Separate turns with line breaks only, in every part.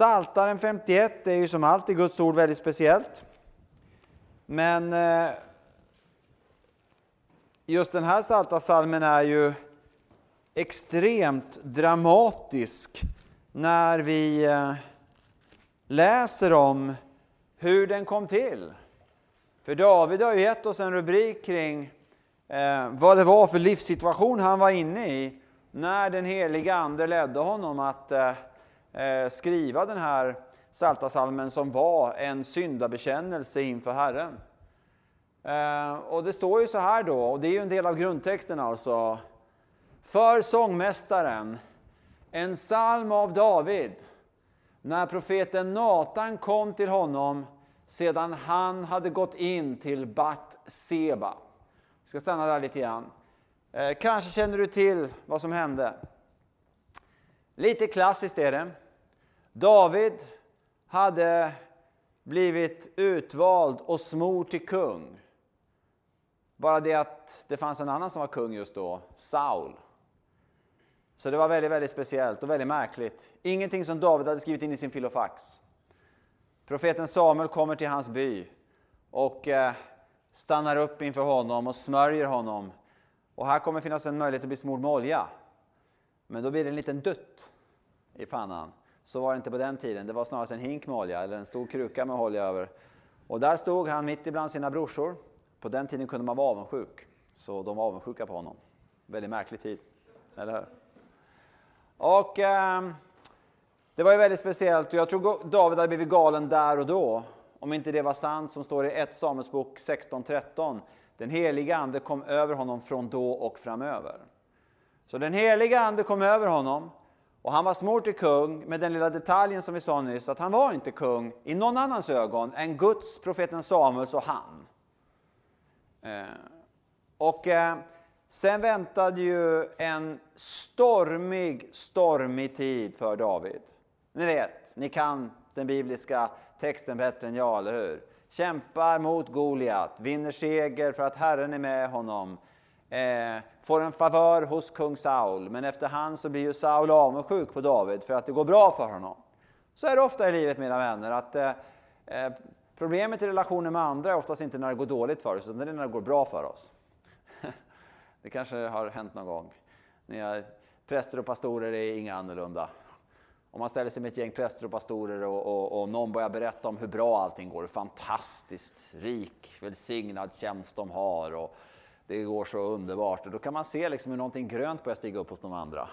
Saltaren 51 är ju som alltid Guds ord väldigt speciellt. Men eh, just den här Psaltarpsalmen är ju extremt dramatisk när vi eh, läser om hur den kom till. För David har ju gett oss en rubrik kring eh, vad det var för livssituation han var inne i när den heliga Ande ledde honom att Eh, skriva den här Psaltarpsalmen som var en syndabekännelse inför Herren. Eh, och det står ju så här då, och det är ju en del av grundtexten alltså. För sångmästaren, en psalm av David, när profeten Natan kom till honom sedan han hade gått in till Bat Seba. Jag ska stanna där lite grann. Eh, kanske känner du till vad som hände. Lite klassiskt är det. David hade blivit utvald och smord till kung. Bara det att det fanns en annan som var kung just då, Saul. Så det var väldigt, väldigt speciellt och väldigt märkligt. Ingenting som David hade skrivit in i sin filofax. Profeten Samuel kommer till hans by och eh, stannar upp inför honom och smörjer honom. Och här kommer finnas en möjlighet att bli smord med olja. Men då blir det en liten dutt i pannan. Så var det inte på den tiden. Det var snarare en hink med olja eller en stor kruka med olja över. Och där stod han mitt ibland sina brorsor. På den tiden kunde man vara avundsjuk. Så de var avundsjuka på honom. Väldigt märklig tid. Eller hur? Och eh, det var ju väldigt speciellt jag tror David hade blivit galen där och då. Om inte det var sant som står i 1 Samuelsbok 16.13. Den heliga ande kom över honom från då och framöver. Så den heliga ande kom över honom och han var smord till kung med den lilla detaljen som vi sa nyss att han var inte kung i någon annans ögon än Guds, profeten Samuels och han. Eh, och eh, Sen väntade ju en stormig, stormig tid för David. Ni vet, ni kan den bibliska texten bättre än jag, eller hur? Kämpar mot Goliat, vinner seger för att Herren är med honom. Eh, får en favör hos kung Saul, men efterhand så blir ju Saul avundsjuk på David för att det går bra för honom. Så är det ofta i livet mina vänner, att eh, eh problemet i relationer med andra är oftast inte när det går dåligt för oss, utan det är när det går bra för oss. Det kanske har hänt någon gång. Ni är, präster och pastorer är inga annorlunda. Om man ställer sig med ett gäng präster och pastorer och, och, och någon börjar berätta om hur bra allting går, hur fantastiskt rik, välsignad tjänst de har och det går så underbart. Och då kan man se liksom hur någonting grönt börjar stiga upp hos de andra.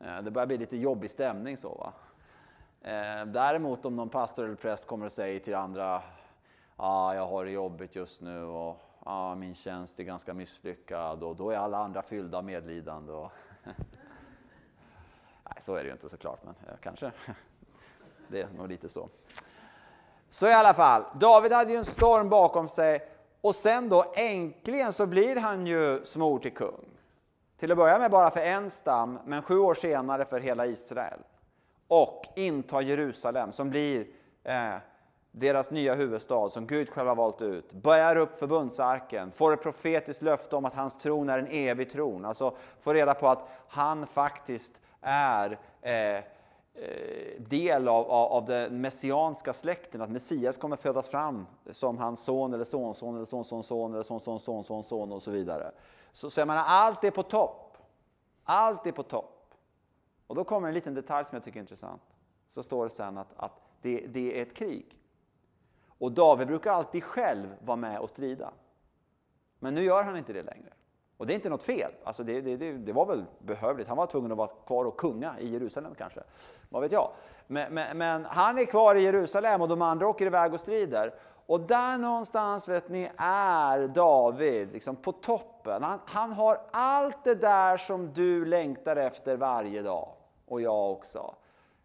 Eh, det börjar bli lite jobbig stämning så. Va? Eh, däremot om någon pastor eller präst kommer och säger till andra, ja, ah, jag har det jobbigt just nu och ah, min tjänst är ganska misslyckad och då är alla andra fyllda av medlidande. Och Nej, så är det ju inte såklart, men ja, kanske. Det är nog lite så. Så i alla fall, David hade ju en storm bakom sig och sen då äntligen så blir han ju smord till kung. Till att börja med bara för en stam, men sju år senare för hela Israel. Och intar Jerusalem som blir eh, deras nya huvudstad som Gud själv har valt ut, bär upp förbundsarken, får ett profetiskt löfte om att hans tron är en evig tron. Alltså får reda på att han faktiskt är eh, Eh, del av, av, av den messianska släkten, att Messias kommer födas fram som hans son eller sonson eller sonsonson son eller sonsons son, son och så vidare. Så, så jag menar, allt är på topp. Allt är på topp. Och då kommer en liten detalj som jag tycker är intressant. Så står det sen att, att det, det är ett krig. Och David brukar alltid själv vara med och strida. Men nu gör han inte det längre. Och det är inte något fel. Alltså det, det, det, det var väl behövligt. Han var tvungen att vara kvar och kunga i Jerusalem kanske. Vad vet jag. Men, men, men, han är kvar i Jerusalem och de andra åker iväg och strider. Och där någonstans vet ni är David liksom på toppen. Han, han har allt det där som du längtar efter varje dag. Och jag också.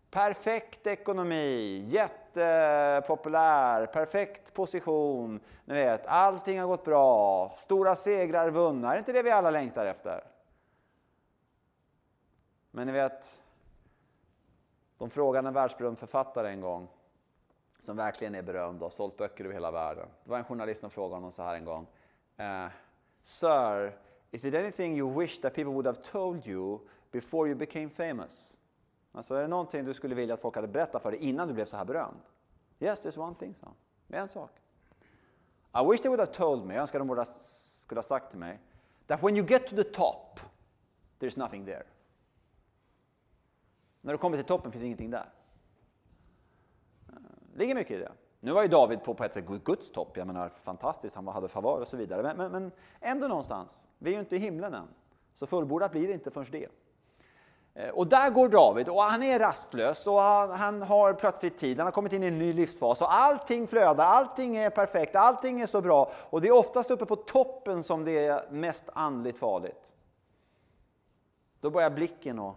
Perfekt ekonomi, jättepopulär, perfekt position. Ni vet, allting har gått bra, stora segrar vunna. Är det inte det vi alla längtar efter? Men ni vet, de frågade en världsberömd författare en gång, som verkligen är berömd och har sålt böcker över hela världen. Det var en journalist som frågade honom så här en gång. Uh, Sir, is it anything you wish that people would have told you before you became famous? Alltså är det någonting du skulle vilja att folk hade berättat för dig innan du blev så här berömd? Yes, there's one thing, sa han. En sak. I wish they would have told me, jag önskar de skulle ha sagt till mig, that when you get to the top, there's nothing there. När du kommer till toppen finns ingenting där. Det ligger mycket i det. Nu var ju David på, på ett sätt Guds topp, jag menar fantastiskt, han hade favör och så vidare. Men, men, men ändå någonstans, vi är ju inte i himlen än. Så fullbordat blir det inte förrän det. Eh, och där går David och han är rastlös och han, han, har plötsligt tid, han har kommit in i en ny livsfas och allting flödar, allting är perfekt, allting är så bra. Och det är oftast uppe på toppen som det är mest andligt farligt. Då börjar blicken och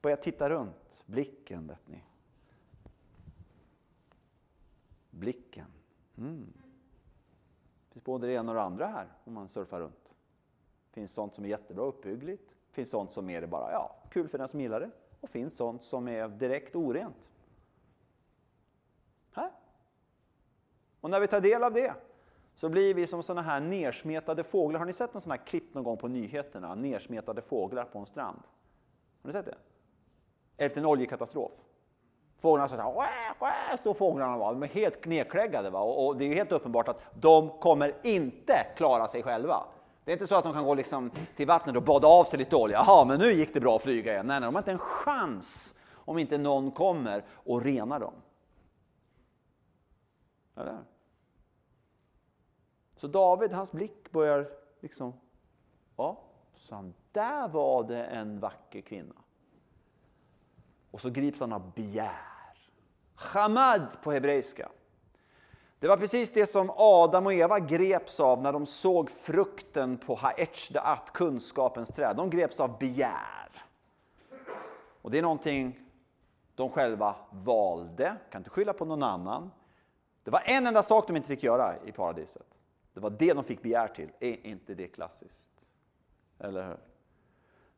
börjar titta runt. Blicken, vet ni. Blicken. Mm. Det finns både det ena och det andra här om man surfar runt. Det finns sånt som är jättebra uppbyggligt. Det finns sånt som är det bara, ja, kul för den som gillar det. Och finns sånt som är direkt orent. Här. Och när vi tar del av det så blir vi som sådana här nersmetade fåglar. Har ni sett en sån här klipp någon gång på nyheterna? Nersmetade fåglar på en strand. Har ni sett det? Efter en oljekatastrof. Fåglarna så här, står fåglarna var. De är helt nedkläggade. Va? Och, det är helt uppenbart att de kommer inte klara sig själva. Det är inte så att de kan gå liksom till vattnet och bada av sig lite olja. Jaha, men nu gick det bra att flyga igen. Nej, nej, de har inte en chans om inte någon kommer och renar dem. Eller? Så David, hans blick börjar liksom, ja, så där var det en vacker kvinna. Och så grips han av begär. Chamad på hebreiska. Det var precis det som Adam och Eva greps av när de såg frukten på Haetchdaat, kunskapens träd. De greps av begär. Och det är någonting de själva valde, kan inte skylla på någon annan. Det var en enda sak de inte fick göra i paradiset. Det var det de fick begär till. Är inte det klassiskt? Eller hur?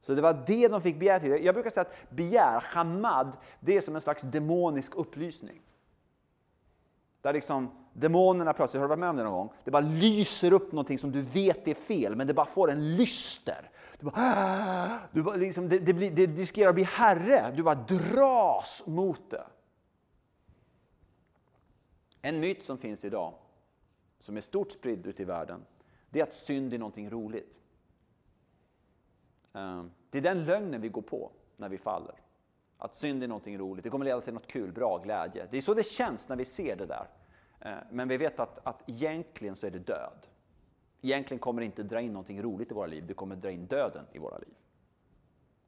Så det var det de fick begär till. Jag brukar säga att begär, hamad, det är som en slags demonisk upplysning. Där liksom demonerna plötsligt, har du varit med om det någon gång? Det bara lyser upp någonting som du vet är fel, men det bara får en lyster. Du bara, ah! du bara, liksom, det, det, blir, det riskerar att bli herre, du bara dras mot det. En myt som finns idag, som är stort spridd ute i världen, det är att synd är någonting roligt. Ehm, det är den lögnen vi går på när vi faller. Att synd är någonting roligt, det kommer leda till något kul, bra, glädje. Det är så det känns när vi ser det där. Eh, men vi vet att, att egentligen så är det död. Egentligen kommer det inte dra in någonting roligt i våra liv, det kommer dra in döden i våra liv.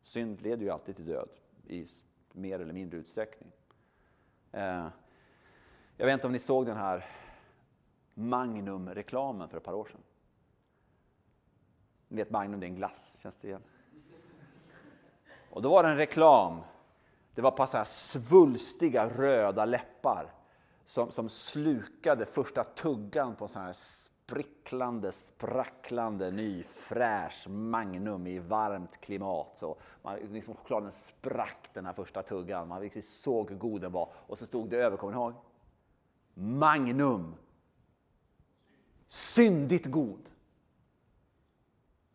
Synd leder ju alltid till död i mer eller mindre utsträckning. Eh, jag vet inte om ni såg den här Magnum-reklamen för ett par år sedan. Ni vet Magnum, det är en glass, känns det igen? Och då var det en reklam. Det var på så här svulstiga röda läppar som, som slukade första tuggan på så här spricklande, spracklande, ny fräsch Magnum i varmt klimat. Så man, liksom chokladen sprack den här första tuggan. Man riktigt såg hur god den var. Och så stod det över, kommer ni ihåg? Magnum. Syndigt god.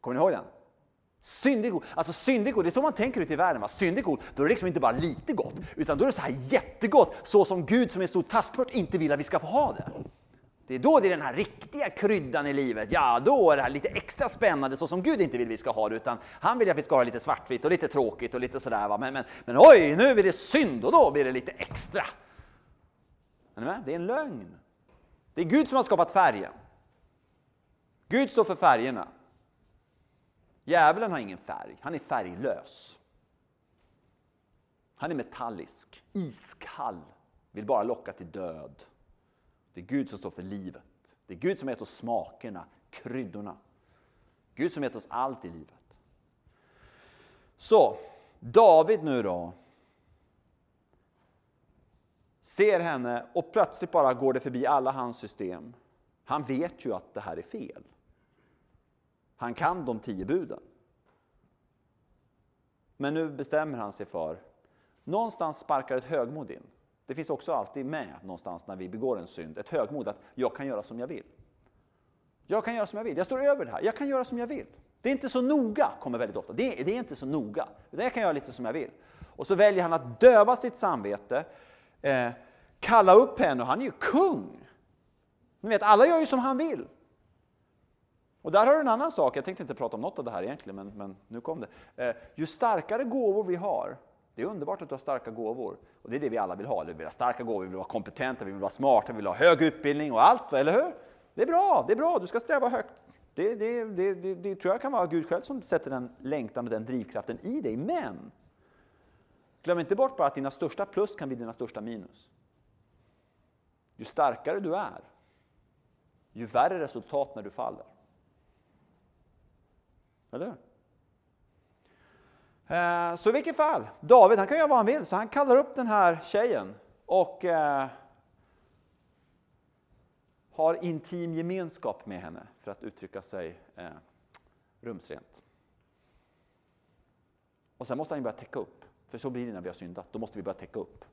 Kommer ni ihåg den? Syndig god. Alltså syndig god, det är så man tänker ute i världen. Va? Syndig god, då är det liksom inte bara lite gott, utan då är det så här jättegott, så som Gud som är stor taskfört inte vill att vi ska få ha det. Det är då det är den här riktiga kryddan i livet. Ja, då är det här lite extra spännande, så som Gud inte vill att vi ska ha det, utan han vill att vi ska ha det lite svartvitt och lite tråkigt och lite sådär. Va? Men, men, men oj, nu blir det synd och då blir det lite extra. Är ni med? Det är en lögn. Det är Gud som har skapat färgen. Gud står för färgerna. Djävulen har ingen färg, han är färglös. Han är metallisk, iskall, vill bara locka till död. Det är Gud som står för livet. Det är Gud som gett oss smakerna, kryddorna. Gud som gett oss allt i livet. Så, David nu då. Ser henne och plötsligt bara går det förbi alla hans system. Han vet ju att det här är fel. Han kan de tio buden. Men nu bestämmer han sig för, någonstans sparkar ett högmod in. Det finns också alltid med någonstans när vi begår en synd, ett högmod att jag kan göra som jag vill. Jag kan göra som jag vill, jag står över det här, jag kan göra som jag vill. Det är inte så noga, kommer väldigt ofta. Det är, det är inte så noga. Det jag kan göra lite som jag vill. Och så väljer han att döva sitt samvete, eh, kalla upp henne, och han är ju kung. Ni vet, alla gör ju som han vill. Och där har du en annan sak, jag tänkte inte prata om något av det här egentligen, men, men nu kom det. Eh, ju starkare gåvor vi har, det är underbart att du har starka gåvor. Och det är det vi alla vill ha. Vi vill ha starka gåvor, vi vill vara kompetenta, vi vill vara smarta, vi vill ha hög utbildning och allt, eller hur? Det är bra, det är bra, du ska sträva högt. Det, det, det, det, det tror jag kan vara Gud själv som sätter den längtan och den drivkraften i dig. Men glöm inte bort bara att dina största plus kan bli dina största minus. Ju starkare du är, ju värre resultat när du faller. Eller hur? Eh, så i vilket fall, David han kan göra vad han vill, så han kallar upp den här tjejen och eh, har intim gemenskap med henne, för att uttrycka sig eh, rumsrent. Och sen måste han ju börja täcka upp, för så blir det när vi har syndat. Då måste vi börja täcka upp.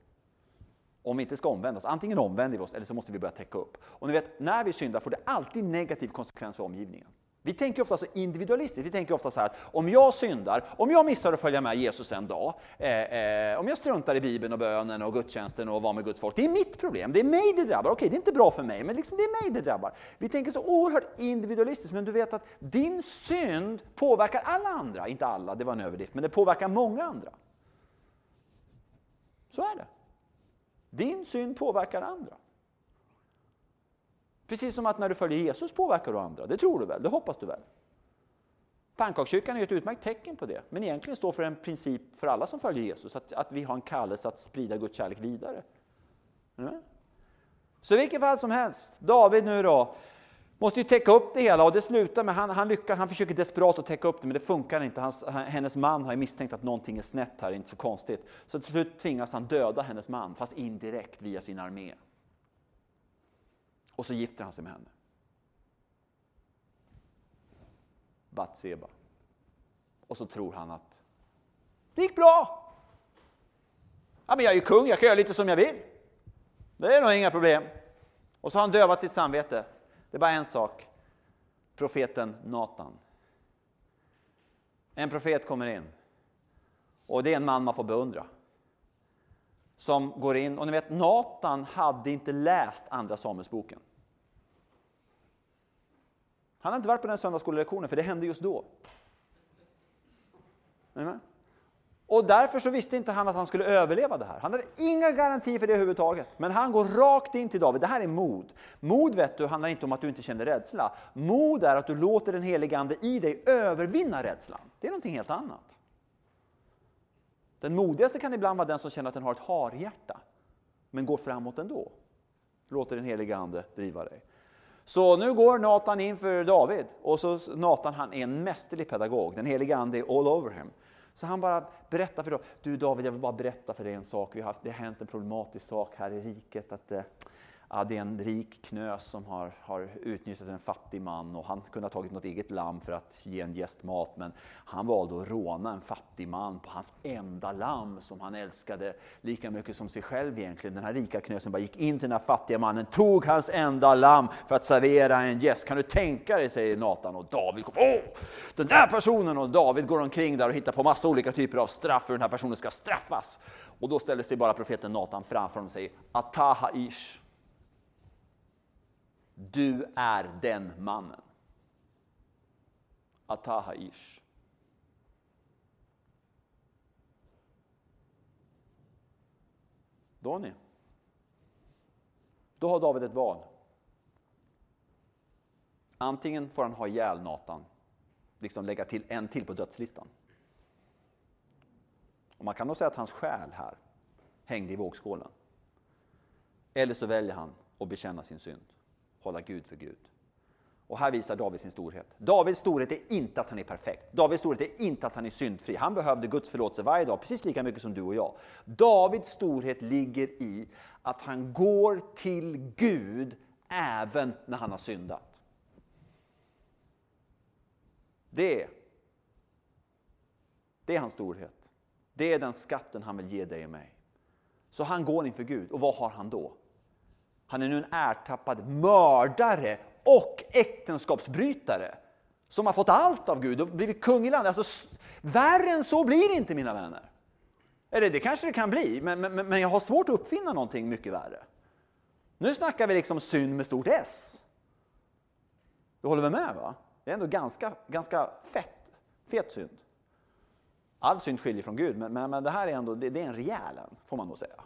Om vi inte ska omvända oss, antingen omvänder vi oss eller så måste vi börja täcka upp. Och ni vet, när vi syndar får det alltid negativ konsekvens för omgivningen. Vi tänker ofta så individualistiskt. Vi tänker ofta så här att om jag syndar, om jag missar att följa med Jesus en dag, eh, eh, om jag struntar i Bibeln och bönen och gudstjänsten och vara med Guds folk, det är mitt problem. Det är mig det drabbar. Okej, det är inte bra för mig, men liksom det är mig det drabbar. Vi tänker så oerhört individualistiskt, men du vet att din synd påverkar alla andra. Inte alla, det var en överdrift, men det påverkar många andra. Så är det. Din synd påverkar andra. Precis som att när du följer Jesus påverkar du andra. Det tror du väl? Det hoppas du väl? Pannkakskyrkan är ett utmärkt tecken på det, men egentligen står för en princip för alla som följer Jesus, att, att vi har en kallelse att sprida Guds kärlek vidare. Mm. Så i vilket fall som helst, David nu då, måste ju täcka upp det hela och det slutar med, han, han, lyckas, han försöker desperat att täcka upp det men det funkar inte. Hans, hennes man har ju misstänkt att någonting är snett här, inte så konstigt. Så till slut tvingas han döda hennes man, fast indirekt via sin armé. Och så gifter han sig med henne. Batseba. Och så tror han att det gick bra. Ja, men jag är ju kung, jag kan göra lite som jag vill. Det är nog inga problem. Och så har han dövat sitt samvete. Det är bara en sak. Profeten Natan. En profet kommer in. Och det är en man man får beundra. Som går in, och ni vet Natan hade inte läst Andra Samuelsboken. Han hade inte varit på den söndagsskolelektionen, för det hände just då. Och därför så visste inte han att han skulle överleva det här. Han hade inga garantier för det överhuvudtaget. Men han går rakt in till David. Det här är mod. Mod vet du, handlar inte om att du inte känner rädsla. Mod är att du låter den helige Ande i dig övervinna rädslan. Det är någonting helt annat. Den modigaste kan ibland vara den som känner att den har ett harhjärta, men går framåt ändå. Låter den helige Ande driva dig. Så nu går Natan in för David och så Natan han är en mästerlig pedagog. Den helige Ande är all over him. Så han bara berättar för David. Du David, jag vill bara berätta för dig en sak. Vi har haft, det har hänt en problematisk sak här i riket. Att, eh, ja, det är en rik knös som har, har utnyttjat en fattig man och han kunde ha tagit något eget lamm för att ge en gäst mat men han valde att råna en fattig man på hans enda lamm som han älskade lika mycket som sig själv egentligen. Den här rika knösen bara gick in till den här fattiga mannen, tog hans enda lamm för att servera en gäst. Kan du tänka dig, säger Nathan och David, åh, den där personen och David går omkring där och hittar på massa olika typer av straff Hur den här personen ska straffas. Och då ställer sig bara profeten Nathan framför honom och säger Ataha ish. Du är den mannen. Ataha ish. Då ni. Då har David ett val. Antingen får han ha ihjäl Natan, liksom lägga till en till på dödslistan. Och man kan nog säga att hans själ här hängde i vågskålen. Eller så väljer han att bekänna sin synd hålla Gud för Gud. Och här visar David sin storhet. Davids storhet är inte att han är perfekt. Davids storhet är inte att han är syndfri. Han behövde Guds förlåtelse varje dag, precis lika mycket som du och jag. Davids storhet ligger i att han går till Gud även när han har syndat. Det, det är hans storhet. Det är den skatten han vill ge dig och mig. Så han går inför Gud, och vad har han då? Han är nu en ertappad mördare och äktenskapsbrytare. som har fått allt av Gud och blivit kung i landet. Alltså, värre än så blir det inte mina vänner. Eller det kanske det kan bli, men, men, men jag har svårt att uppfinna någonting mycket värre. Nu snackar vi liksom synd med stort S. Du håller väl med? va? Det är ändå ganska, ganska fett, fet synd. All synd skiljer från Gud, men, men, men det här är ändå det, det är en rejäl en, får man nog säga.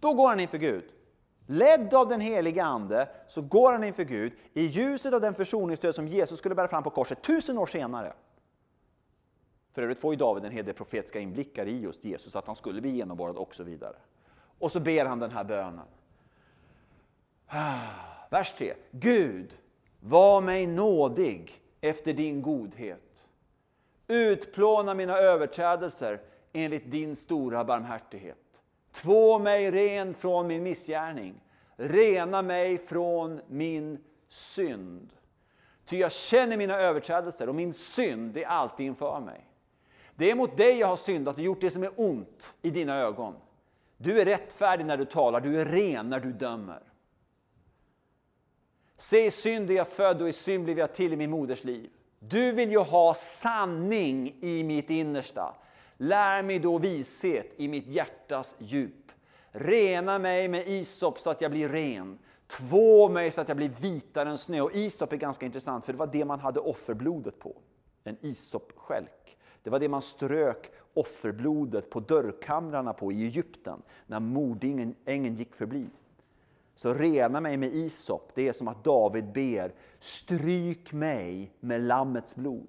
Då går han inför Gud. Ledd av den heliga Ande så går han inför Gud i ljuset av den försoningsdöd som Jesus skulle bära fram på korset tusen år senare. För övrigt får ju David en hel del profetiska inblickar i just Jesus, att han skulle bli genomborrad och så vidare. Och så ber han den här bönen. Vers 3. Gud, var mig nådig efter din godhet. Utplåna mina överträdelser enligt din stora barmhärtighet. Två mig ren från min missgärning. Rena mig från min synd. Ty jag känner mina överträdelser och min synd är alltid inför mig. Det är mot dig jag har syndat och gjort det som är ont i dina ögon. Du är rättfärdig när du talar, du är ren när du dömer. Se, i synd är jag född och i synd blev jag till i min moders liv. Du vill ju ha sanning i mitt innersta. Lär mig då vishet i mitt hjärtas djup. Rena mig med isop så att jag blir ren. Två mig så att jag blir vitare än snö. Och isop är ganska intressant för det var det man hade offerblodet på. En isopskälk. Det var det man strök offerblodet på dörrkamrarna på i Egypten när mordängen gick förbi. Så rena mig med isop, det är som att David ber, stryk mig med lammets blod.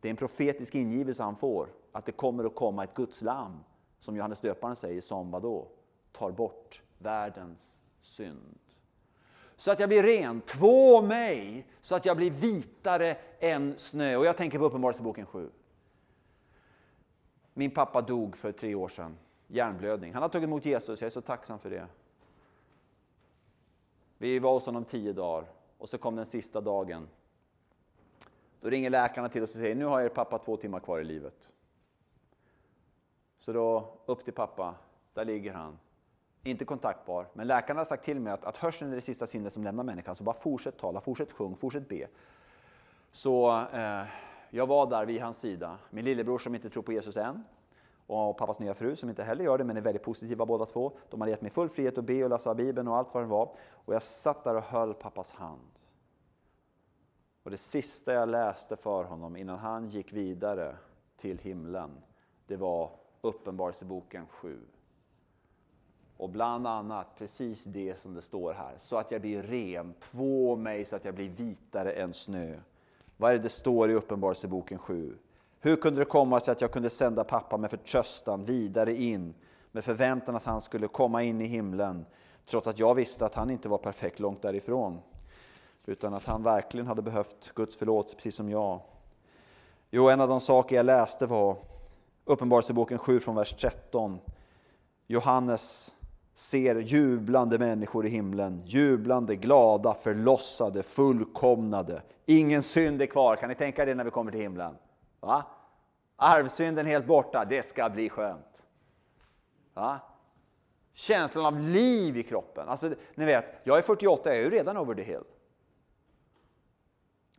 Det är en profetisk ingivelse han får, att det kommer att komma ett Guds lamm, som Johannes döparen säger, som vadå? Tar bort världens synd. Så att jag blir ren, två mig, så att jag blir vitare än snö. Och jag tänker på Uppenbarelseboken 7. Min pappa dog för tre år sedan, hjärnblödning. Han har tagit emot Jesus, jag är så tacksam för det. Vi var hos honom tio dagar och så kom den sista dagen då ringer läkarna till oss och säger nu har er pappa två timmar kvar i livet. Så då upp till pappa, där ligger han. Inte kontaktbar, men läkarna har sagt till mig att, att hörseln är det sista sinnet som lämnar människan, så bara fortsätt tala, fortsätt sjung, fortsätt be. Så eh, jag var där vid hans sida. Min lillebror som inte tror på Jesus än, och pappas nya fru som inte heller gör det, men är väldigt positiva båda två. De hade gett mig full frihet att be och läsa Bibeln och allt vad det var. Och jag satt där och höll pappas hand. Och det sista jag läste för honom innan han gick vidare till himlen, det var Uppenbarelseboken 7. Och bland annat precis det som det står här, så att jag blir ren, två mig så att jag blir vitare än snö. Vad är det det står i Uppenbarelseboken 7? Hur kunde det komma sig att jag kunde sända pappa med förtröstan vidare in, med förväntan att han skulle komma in i himlen, trots att jag visste att han inte var perfekt långt därifrån? Utan att han verkligen hade behövt Guds förlåtelse precis som jag. Jo, en av de saker jag läste var Uppenbarelseboken 7 från vers 13. Johannes ser jublande människor i himlen, jublande, glada, förlossade, fullkomnade. Ingen synd är kvar. Kan ni tänka er det när vi kommer till himlen? Va? Arvsynden helt borta, det ska bli skönt. Va? Känslan av liv i kroppen. Alltså, ni vet, jag är 48, jag är ju redan over the hill.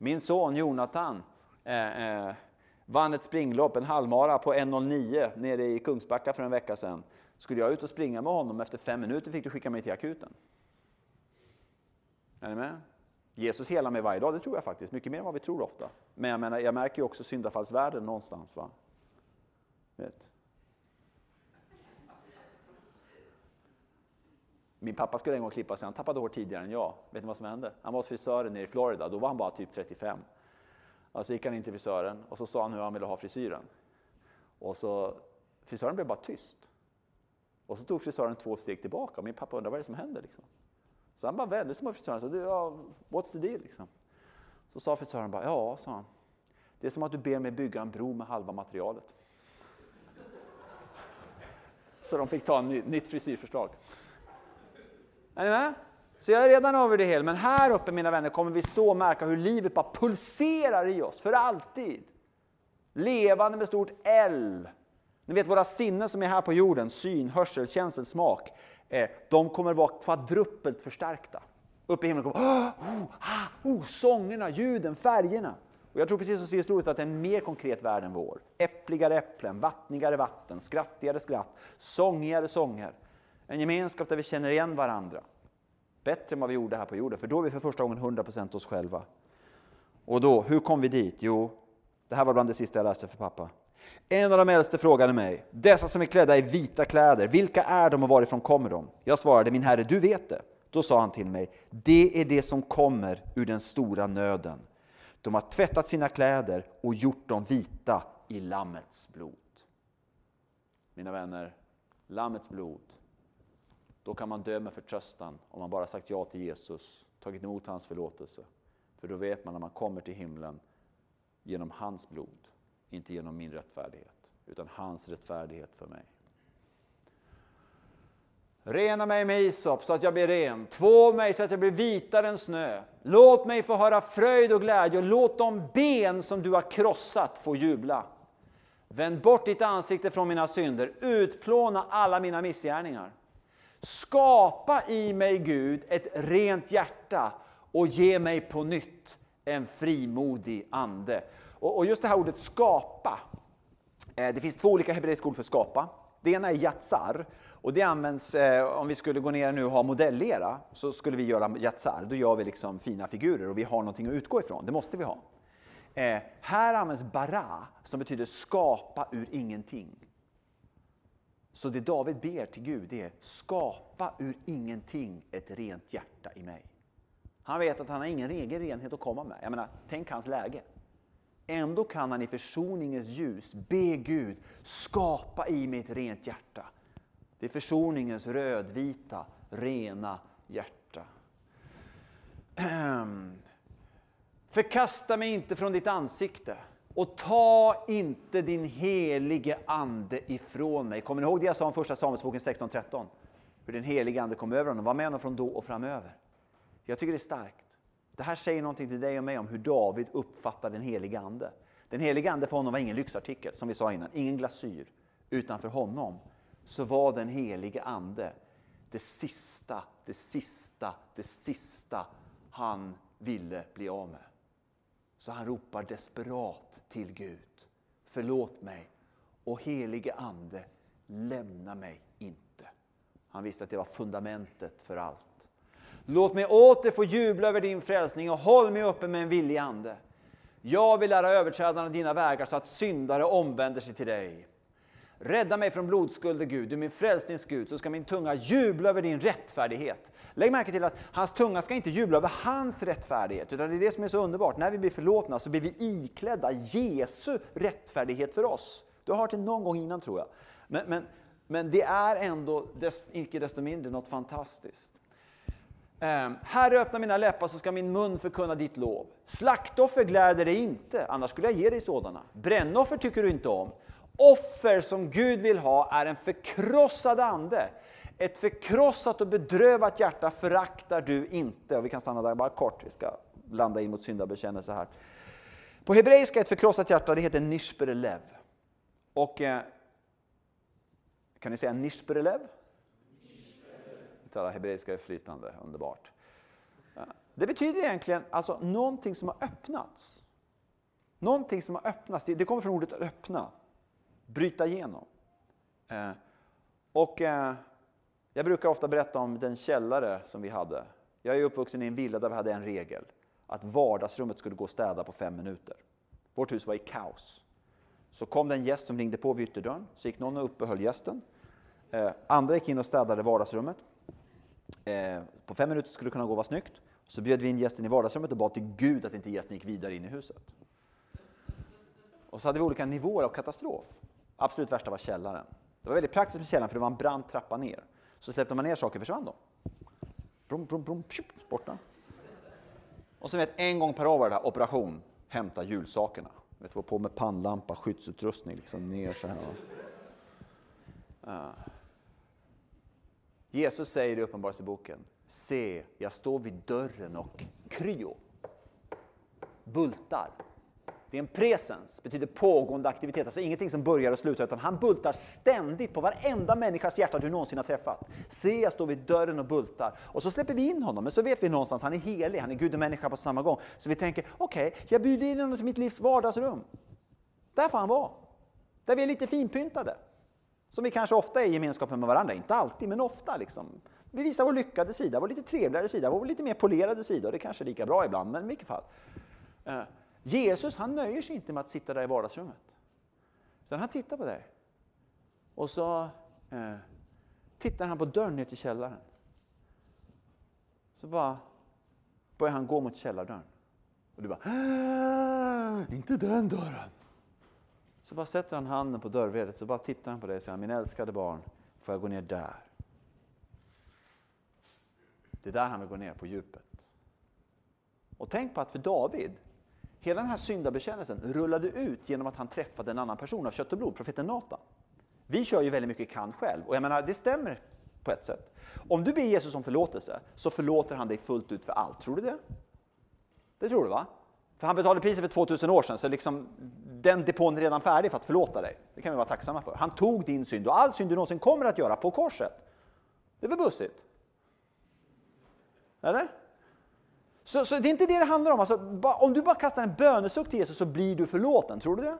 Min son Jonathan eh, eh, vann ett springlopp, en halvmara på 1.09 nere i Kungsbacka för en vecka sedan. Skulle jag ut och springa med honom, efter fem minuter fick du skicka mig till akuten. Är ni med? Jesus helar mig varje dag, det tror jag faktiskt. Mycket mer än vad vi tror ofta. Men jag, menar, jag märker ju också syndafallsvärlden någonstans. Va? Vet. Min pappa skulle en gång klippa sig, han tappade hår tidigare än jag. Vet ni vad som hände? Han var hos frisören nere i Florida, då var han bara typ 35. Alltså gick han in till frisören och så sa han hur han ville ha frisyren. Och så, frisören blev bara tyst. Och så tog frisören två steg tillbaka och min pappa undrade vad det är som händer. Liksom. Så han bara vände sig mot frisören och sa, ja, what's the deal? Liksom. Så sa frisören bara, ja, sa han. Det är som att du ber mig bygga en bro med halva materialet. Så de fick ta ett nytt frisyrförslag. Är ni med? Så jag är redan över det hela, men här uppe mina vänner kommer vi stå och märka hur livet bara pulserar i oss för alltid. Levande med stort L. Ni vet våra sinnen som är här på jorden, syn, hörsel, känsel, smak. Eh, de kommer vara kvadrupelt förstärkta. Uppe i himlen kommer oh, oh, oh, sångerna, ljuden, färgerna. Och jag tror precis som C.S. Lewis att det är en mer konkret värld än vår. Äppligare äpplen, vattnigare vatten, skrattigare skratt, sångigare sånger. En gemenskap där vi känner igen varandra. Bättre än vad vi gjorde här på jorden, för då är vi för första gången 100% oss själva. Och då, hur kom vi dit? Jo, det här var bland det sista jag läste för pappa. En av de äldste frågade mig, dessa som är klädda i vita kläder, vilka är de och varifrån kommer de? Jag svarade, min herre, du vet det. Då sa han till mig, det är det som kommer ur den stora nöden. De har tvättat sina kläder och gjort dem vita i Lammets blod. Mina vänner, Lammets blod, då kan man dö med förtröstan om man bara sagt ja till Jesus, tagit emot hans förlåtelse. För då vet man att man kommer till himlen genom hans blod, inte genom min rättfärdighet, utan hans rättfärdighet för mig. Rena mig med isop så att jag blir ren. Två mig så att jag blir vitare än snö. Låt mig få höra fröjd och glädje och låt de ben som du har krossat få jubla. Vänd bort ditt ansikte från mina synder, utplåna alla mina missgärningar. Skapa i mig, Gud, ett rent hjärta och ge mig på nytt en frimodig ande. Och, just det här ordet skapa, eh, det finns två olika hebreiska ord för skapa. Det ena är jatsar och det används, eh, om vi skulle gå ner nu och ha modellera, så skulle vi göra jatsar. Då gör vi liksom fina figurer och vi har någonting att utgå ifrån. Det måste vi ha. Eh, här används bara, som betyder skapa ur ingenting. Så det David ber till Gud är skapa ur ingenting ett rent hjärta i mig. Han vet att han har ingen egen renhet att komma med. Jag menar, tänk hans läge. Ändå kan han i försoningens ljus be Gud skapa i mig ett rent hjärta. Det är försoningens rödvita, rena hjärta. Ehm. Förkasta mig inte från ditt ansikte och ta inte din helige Ande ifrån mig. Kommer ni ihåg det jag sa om första Samuelsboken 16.13? Hur den helige Ande kom över honom, var med honom från då och framöver. Jag tycker det är starkt. Det här säger någonting till dig och mig om hur David uppfattar den helige Ande. Den helige Ande för honom var ingen lyxartikel, som vi sa innan, ingen glasyr. Utan för honom så var den helige Ande det sista, det sista, det sista han ville bli av med. Så han ropar desperat till Gud. Förlåt mig och helige Ande, lämna mig inte. Han visste att det var fundamentet för allt. Låt mig åter få jubla över din frälsning och håll mig uppe med en villig ande. Jag vill lära överträdarna dina vägar så att syndare omvänder sig till dig. Rädda mig från blodskulder Gud, du är min frälsnings Gud, så ska min tunga jubla över din rättfärdighet. Lägg märke till att hans tunga ska inte jubla över hans rättfärdighet, utan det är det som är så underbart. När vi blir förlåtna så blir vi iklädda Jesu rättfärdighet för oss. Du har hört det någon gång innan tror jag. Men, men, men det är ändå, dess, icke desto mindre, något fantastiskt. Um, Herre, öppna mina läppar så ska min mun förkunna ditt lov. Slaktoffer gläder dig inte, annars skulle jag ge dig sådana. Brännoffer tycker du inte om. Offer som Gud vill ha är en förkrossad ande. Ett förkrossat och bedrövat hjärta föraktar du inte. Och vi kan stanna där bara kort, vi ska landa in mot syndabekännelse här. På hebreiska ett förkrossat hjärta, det heter nishberelev. Och eh, kan ni säga nishberelev? Tala hebreiska är flytande, underbart. Det betyder egentligen alltså någonting som har öppnats. Någonting som har öppnats, det kommer från ordet öppna bryta igenom. Eh, och eh, jag brukar ofta berätta om den källare som vi hade. Jag är uppvuxen i en villa där vi hade en regel. Att vardagsrummet skulle gå att städa på fem minuter. Vårt hus var i kaos. Så kom det en gäst som ringde på vid ytterdörren. Så gick någon och uppehöll gästen. Eh, andra gick in och städade vardagsrummet. Eh, på fem minuter skulle det kunna gå och vara snyggt. Så bjöd vi in gästen i vardagsrummet och bad till Gud att inte gästen gick vidare in i huset. Och så hade vi olika nivåer av katastrof. Absolut värsta var källaren. Det var väldigt praktiskt med källaren för det var en brant trappa ner. Så släppte man ner saker försvann de. Brum, brum, brum, tjup, borta. Och så vet en gång per år var det här operation, hämta julsakerna. Vet, var på med pannlampa, skyddsutrustning, liksom ner så här. Uh. Jesus säger i Uppenbarelseboken, se, jag står vid dörren och kryo, bultar. Det är en presens, betyder pågående aktivitet, alltså ingenting som börjar och slutar, utan han bultar ständigt på varenda människas hjärta du någonsin har träffat. Se, jag står vid dörren och bultar. Och så släpper vi in honom, men så vet vi någonstans, han är helig, han är Gud och människa på samma gång. Så vi tänker, okej, okay, jag bjuder in honom till mitt livs vardagsrum. Där får han vara. Där vi är lite finpyntade. Som vi kanske ofta är i gemenskapen med varandra, inte alltid, men ofta. Liksom. Vi visar vår lyckade sida, vår lite trevligare sida, vår lite mer polerade sida. Och det kanske är lika bra ibland, men i vilket fall. Eh, Jesus han nöjer sig inte med att sitta där i vardagsrummet. Utan han tittar på dig. Och så eh, tittar han på dörren ner till källaren. Så bara börjar han gå mot källardörren. Och du bara, äh, inte den dörren. Så bara sätter han handen på dörrvedet, så bara tittar han på dig och säger, min älskade barn, får jag gå ner där? Det är där han vill gå ner på djupet. Och tänk på att för David, hela den här syndabekännelsen rullade ut genom att han träffade en annan person av kött och blod, profeten Natan. Vi kör ju väldigt mycket kan själv, och jag menar, det stämmer på ett sätt. Om du ber Jesus om förlåtelse, så förlåter han dig fullt ut för allt. Tror du det? Det tror du va? För han betalade priset för 2000 år sedan, så liksom, den depån är redan färdig för att förlåta dig. Det kan vi vara tacksamma för. Han tog din synd och all synd du någonsin kommer att göra på korset. Det är väl bussigt? Eller? Så, så, det är inte det det handlar om. Alltså, ba, om du bara kastar en bönesuck till Jesus så blir du förlåten. Tror du det?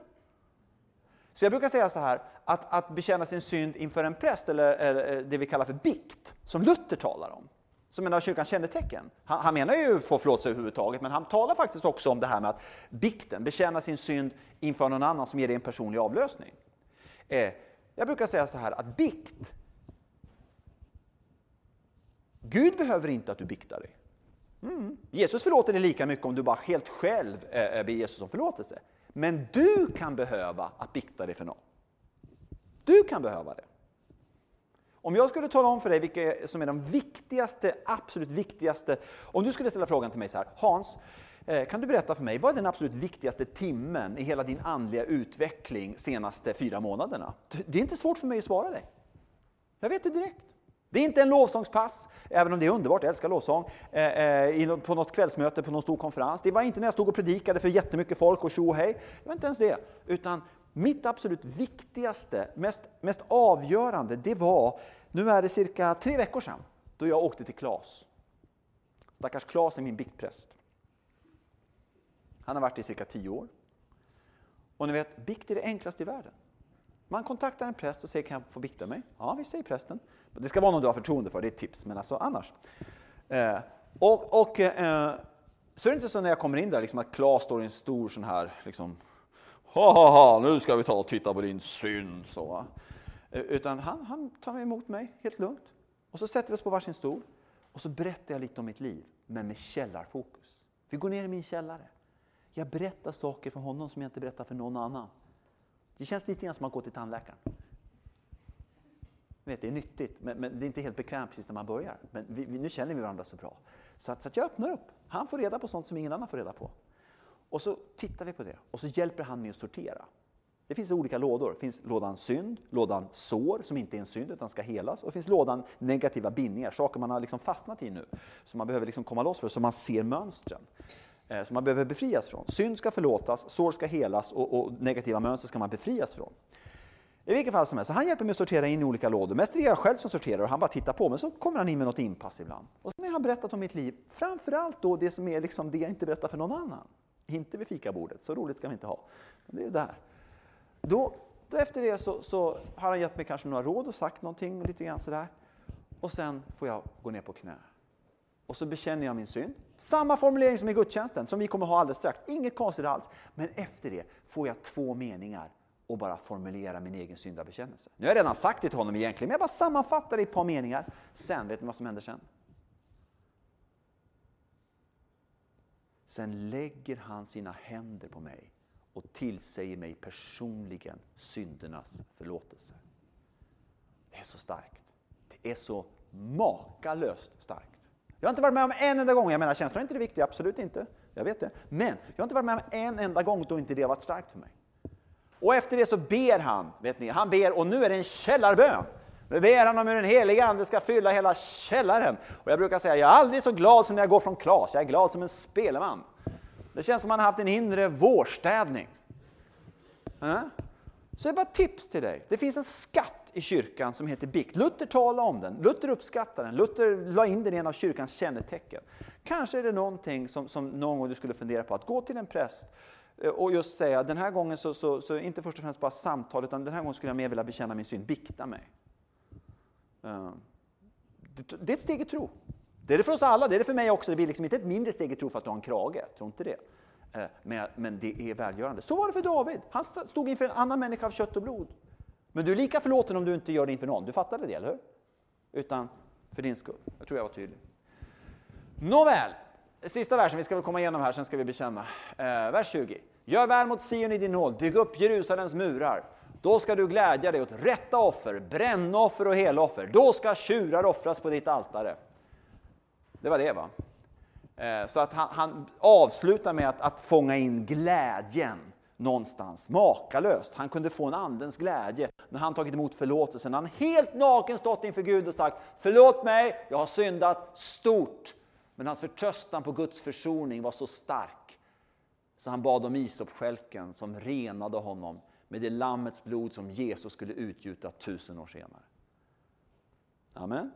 Så jag brukar säga så här, att, att bekänna sin synd inför en präst, eller, eller eh, det vi kallar för bikt, som Luther talar om, som en av kyrkans kännetecken. Han, han menar ju få förlåtelse överhuvudtaget, men han talar faktiskt också om det här med att bikten, bekänna sin synd inför någon annan som ger dig en personlig avlösning. Eh, jag brukar säga så här att bikt, Gud behöver inte att du biktar dig. Mm. Jesus förlåter dig lika mycket om du bara helt själv eh, eh, ber Jesus om förlåtelse. Men du kan behöva att bikta dig för någon. Du kan behöva det. Om jag skulle tala om för dig vilka som är de viktigaste, absolut viktigaste, om du skulle ställa frågan till mig så här, Hans, eh, kan du berätta för mig, vad är den absolut viktigaste timmen i hela din andliga utveckling senaste fyra månaderna? Det är inte svårt för mig att svara dig. Jag vet det direkt. Det är inte en lovsångspass, även om det är underbart, jag älskar lovsång, eh, eh på något kvällsmöte på någon stor konferens. Det var inte när jag stod och predikade för jättemycket folk och tjo och hej. Det var inte ens det. Utan mitt absolut viktigaste, mest, mest avgörande, det var, nu är det cirka tre veckor sedan, då jag åkte till Klas. Stackars Klas är min biktpräst. Han har varit i cirka tio år. Och ni vet, bikt är det enklaste i världen. Man kontaktar en präst och säger, kan jag få bikta mig? Ja, visst säger prästen. Det ska vara någon du har förtroende för, det är ett tips, men alltså annars. Eh, och, och eh, så är det inte så när jag kommer in där, liksom att Klas står i en stor sån här, liksom, ha ha ha, nu ska vi ta och titta på din synd. Så, eh, Utan han, han tar emot mig helt lugnt. Och så sätter vi oss på varsin stol och så berättar jag lite om mitt liv, men med källarfokus. Vi går ner i min källare. Jag berättar saker för honom som jag inte berättar för någon annan. Det känns lite grann som att gå till tandläkaren. Vet, det är nyttigt, men, men, det är inte helt bekvämt precis när man börjar. Men vi, vi, nu känner vi varandra så bra. Så att, så att jag öppnar upp. Han får reda på sånt som ingen annan får reda på. Och så tittar vi på det och så hjälper han mig att sortera. Det finns olika lådor. Det finns lådan synd, lådan sår som inte är en synd utan ska helas. Och det finns lådan negativa bindningar, saker man har liksom fastnat i nu. Som man behöver liksom komma loss för, så man ser mönstren. Eh, som man behöver befrias från. Synd ska förlåtas, sår ska helas och, och negativa mönster ska man befrias från. I vilket fall som helst, så han hjälper mig att sortera in i olika lådor. Mest är det jag själv som sorterar och han bara tittar på, men så kommer han in med något inpass ibland. Och sen när jag har berättat om mitt liv, framförallt då det som är liksom det jag inte berättar för någon annan. Inte vid fikabordet, så roligt ska vi inte ha. Men det är där. Då, då efter det så, så, har han gett mig kanske några råd och sagt någonting lite grann sådär. Och sen får jag gå ner på knä. Och så bekänner jag min synd. Samma formulering som i gudstjänsten, som vi kommer ha alldeles strax. Inget konstigt alls. Men efter det får jag två meningar och bara formulera min egen syndabekännelse. Nu har jag redan sagt det till honom egentligen, men jag bara sammanfattar det i ett par meningar. Sen, vet ni vad som händer sen? Sen lägger han sina händer på mig och tillsäger mig personligen syndernas förlåtelse. Det är så starkt. Det är så makalöst starkt. Jag har inte varit med om en enda gång, jag menar känslor är inte det viktiga, absolut inte. Jag vet det. Men jag har inte varit med om en enda gång då inte det har varit starkt för mig. Och efter det så ber han, vet ni, han ber och nu är det en källarbön. Nu ber han om hur den heliga Ande ska fylla hela källaren. Och jag brukar säga, jag är aldrig så glad som när jag går från Klas, jag är glad som en spelman. Det känns som man har haft en inre vårstädning. Äh? Så det är bara ett tips till dig. Det finns en skatt i kyrkan som heter bikt. Luther talade om den, Luther uppskattade den, Luther la in den i en av kyrkans kännetecken. Kanske är det någonting som, som någon gång du skulle fundera på, att gå till en präst eh, och just säga, den här gången så, så, så inte först och främst bara samtal, utan den här gången skulle jag mer vilja bekänna min synd, bikta mig. Eh, det, det är ett steg i tro. Det är det för oss alla, det är det för mig också. Det blir liksom inte ett mindre steg i tro för att du har en krage, tro inte det. Eh, men, men det är välgörande. Så var det för David. Han stod inför en annan människa av kött och blod. Men du är lika förlåten om du inte gör det inför någon. Du fattade det, eller hur? Utan för din skull. Jag tror jag var tydlig. Nåväl, sista versen, vi ska väl komma igenom här, sen ska vi bekänna. Eh, vers 20. Gör väl mot Sion i din nåd, bygg upp Jerusalems murar. Då ska du glädja dig åt rätta offer, brännoffer och heloffer. Då ska tjurar offras på ditt altare. Det var det va? Eh, så att han, han avslutar med att, att fånga in glädjen någonstans. Makalöst. Han kunde få en andens glädje när han tagit emot förlåtelsen. Han helt naken stått inför Gud och sagt Förlåt mig, jag har syndat stort. Men hans förtröstan på Guds försoning var så stark så han bad om isopskälken som renade honom med det lammets blod som Jesus skulle utgjuta tusen år senare. Amen.